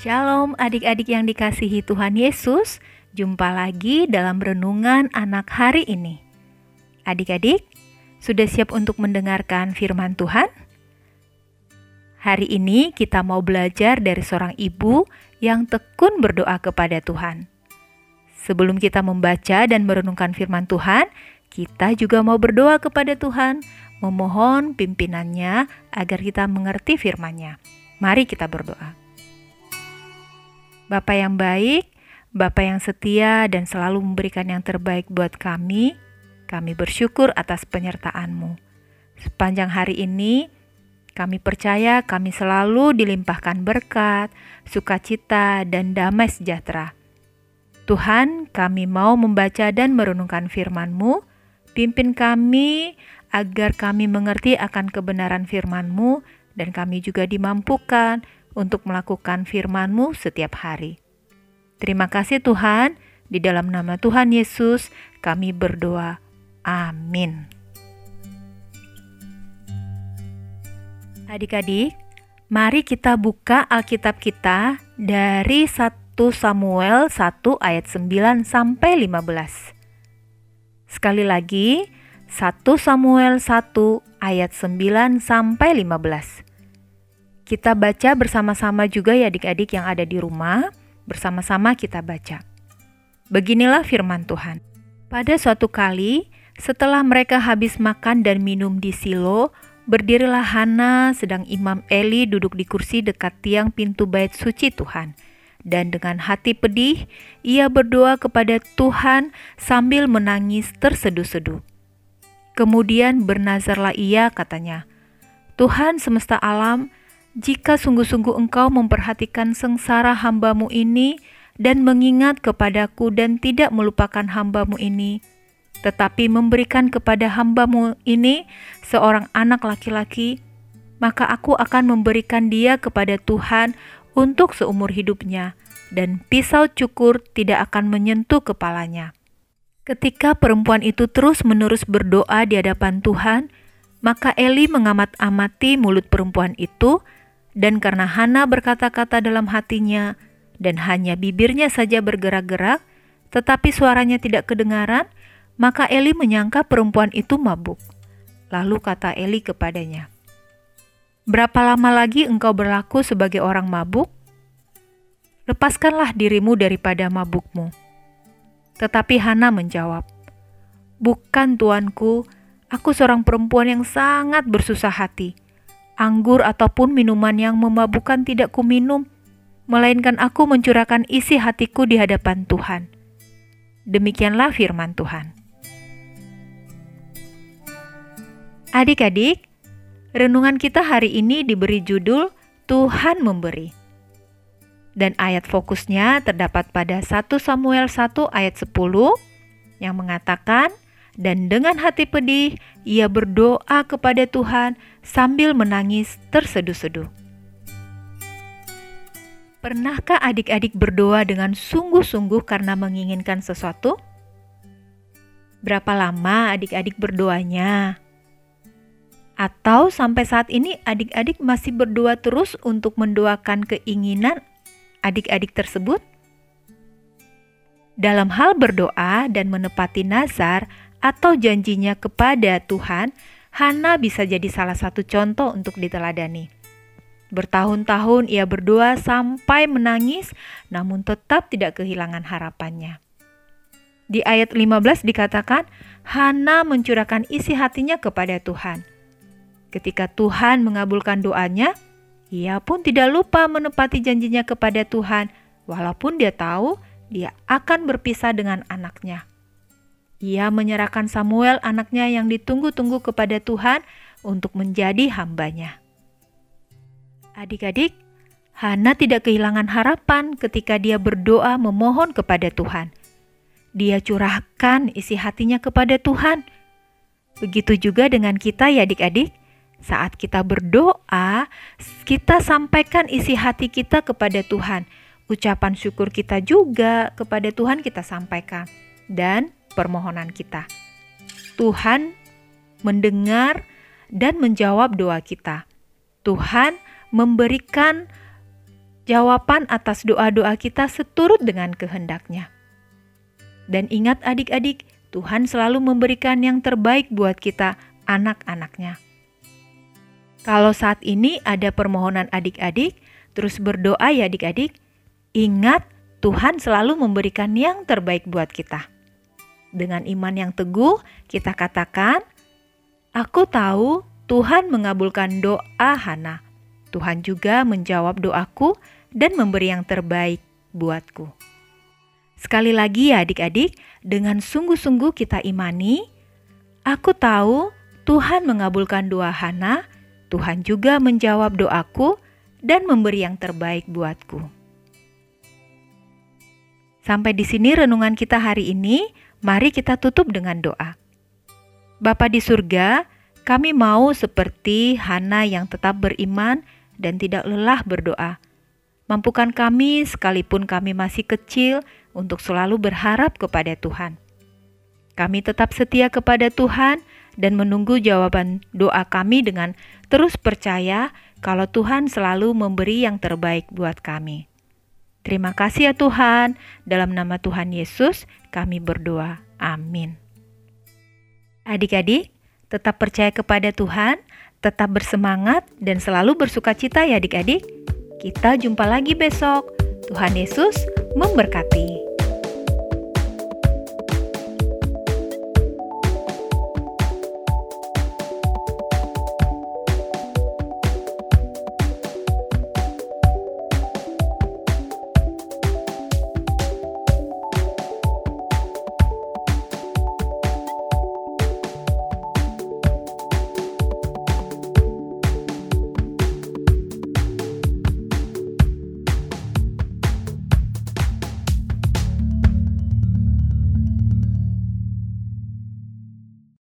Shalom adik-adik yang dikasihi Tuhan Yesus, jumpa lagi dalam renungan anak hari ini. Adik-adik, sudah siap untuk mendengarkan firman Tuhan? Hari ini kita mau belajar dari seorang ibu yang tekun berdoa kepada Tuhan. Sebelum kita membaca dan merenungkan firman Tuhan, kita juga mau berdoa kepada Tuhan, memohon pimpinannya agar kita mengerti firman-Nya. Mari kita berdoa. Bapak yang baik, Bapak yang setia dan selalu memberikan yang terbaik buat kami, kami bersyukur atas penyertaan-Mu. Sepanjang hari ini, kami percaya kami selalu dilimpahkan berkat, sukacita, dan damai sejahtera. Tuhan, kami mau membaca dan merenungkan firman-Mu. Pimpin kami agar kami mengerti akan kebenaran firman-Mu dan kami juga dimampukan untuk melakukan firman-Mu setiap hari. Terima kasih Tuhan, di dalam nama Tuhan Yesus kami berdoa. Amin. Adik-adik, mari kita buka Alkitab kita dari 1 Samuel 1 ayat 9 sampai 15. Sekali lagi, 1 Samuel 1 ayat 9 sampai 15. Kita baca bersama-sama juga ya adik-adik yang ada di rumah, bersama-sama kita baca. Beginilah firman Tuhan. Pada suatu kali, setelah mereka habis makan dan minum di Silo, berdirilah Hana sedang Imam Eli duduk di kursi dekat tiang pintu bait suci Tuhan. Dan dengan hati pedih, ia berdoa kepada Tuhan sambil menangis terseduh-seduh. Kemudian bernazarlah ia katanya, Tuhan semesta alam, jika sungguh-sungguh engkau memperhatikan sengsara hambamu ini dan mengingat kepadaku dan tidak melupakan hambamu ini, tetapi memberikan kepada hambamu ini seorang anak laki-laki, maka aku akan memberikan dia kepada Tuhan untuk seumur hidupnya, dan pisau cukur tidak akan menyentuh kepalanya. Ketika perempuan itu terus-menerus berdoa di hadapan Tuhan, maka Eli mengamat-amati mulut perempuan itu dan karena Hana berkata-kata dalam hatinya, dan hanya bibirnya saja bergerak-gerak, tetapi suaranya tidak kedengaran, maka Eli menyangka perempuan itu mabuk. Lalu kata Eli kepadanya, "Berapa lama lagi engkau berlaku sebagai orang mabuk? Lepaskanlah dirimu daripada mabukmu." Tetapi Hana menjawab, "Bukan tuanku, aku seorang perempuan yang sangat bersusah hati." Anggur ataupun minuman yang memabukkan tidak kuminum, melainkan aku mencurahkan isi hatiku di hadapan Tuhan. Demikianlah firman Tuhan. Adik-adik, renungan kita hari ini diberi judul Tuhan memberi. Dan ayat fokusnya terdapat pada 1 Samuel 1 ayat 10 yang mengatakan, dan dengan hati pedih ia berdoa kepada Tuhan sambil menangis terseduh-seduh. Pernahkah adik-adik berdoa dengan sungguh-sungguh karena menginginkan sesuatu? Berapa lama adik-adik berdoanya? Atau sampai saat ini adik-adik masih berdoa terus untuk mendoakan keinginan adik-adik tersebut? Dalam hal berdoa dan menepati nazar, atau janjinya kepada Tuhan, Hana bisa jadi salah satu contoh untuk diteladani. Bertahun-tahun ia berdoa sampai menangis, namun tetap tidak kehilangan harapannya. Di ayat 15 dikatakan, Hana mencurahkan isi hatinya kepada Tuhan. Ketika Tuhan mengabulkan doanya, ia pun tidak lupa menepati janjinya kepada Tuhan, walaupun dia tahu dia akan berpisah dengan anaknya. Ia menyerahkan Samuel anaknya yang ditunggu-tunggu kepada Tuhan untuk menjadi hambanya. Adik-adik, Hana tidak kehilangan harapan ketika dia berdoa memohon kepada Tuhan. Dia curahkan isi hatinya kepada Tuhan. Begitu juga dengan kita ya adik-adik. Saat kita berdoa, kita sampaikan isi hati kita kepada Tuhan. Ucapan syukur kita juga kepada Tuhan kita sampaikan. Dan permohonan kita. Tuhan mendengar dan menjawab doa kita. Tuhan memberikan jawaban atas doa-doa kita seturut dengan kehendaknya. Dan ingat adik-adik, Tuhan selalu memberikan yang terbaik buat kita, anak-anaknya. Kalau saat ini ada permohonan adik-adik, terus berdoa ya adik-adik, ingat Tuhan selalu memberikan yang terbaik buat kita. Dengan iman yang teguh, kita katakan, Aku tahu Tuhan mengabulkan doa Hana. Tuhan juga menjawab doaku dan memberi yang terbaik buatku. Sekali lagi ya adik-adik, dengan sungguh-sungguh kita imani, aku tahu Tuhan mengabulkan doa Hana, Tuhan juga menjawab doaku dan memberi yang terbaik buatku. Sampai di sini renungan kita hari ini. Mari kita tutup dengan doa. Bapa di surga, kami mau seperti Hana yang tetap beriman dan tidak lelah berdoa. Mampukan kami sekalipun kami masih kecil untuk selalu berharap kepada Tuhan. Kami tetap setia kepada Tuhan dan menunggu jawaban doa kami dengan terus percaya kalau Tuhan selalu memberi yang terbaik buat kami. Terima kasih ya Tuhan, dalam nama Tuhan Yesus kami berdoa. Amin. Adik-adik, tetap percaya kepada Tuhan, tetap bersemangat, dan selalu bersuka cita ya adik-adik. Kita jumpa lagi besok. Tuhan Yesus memberkati.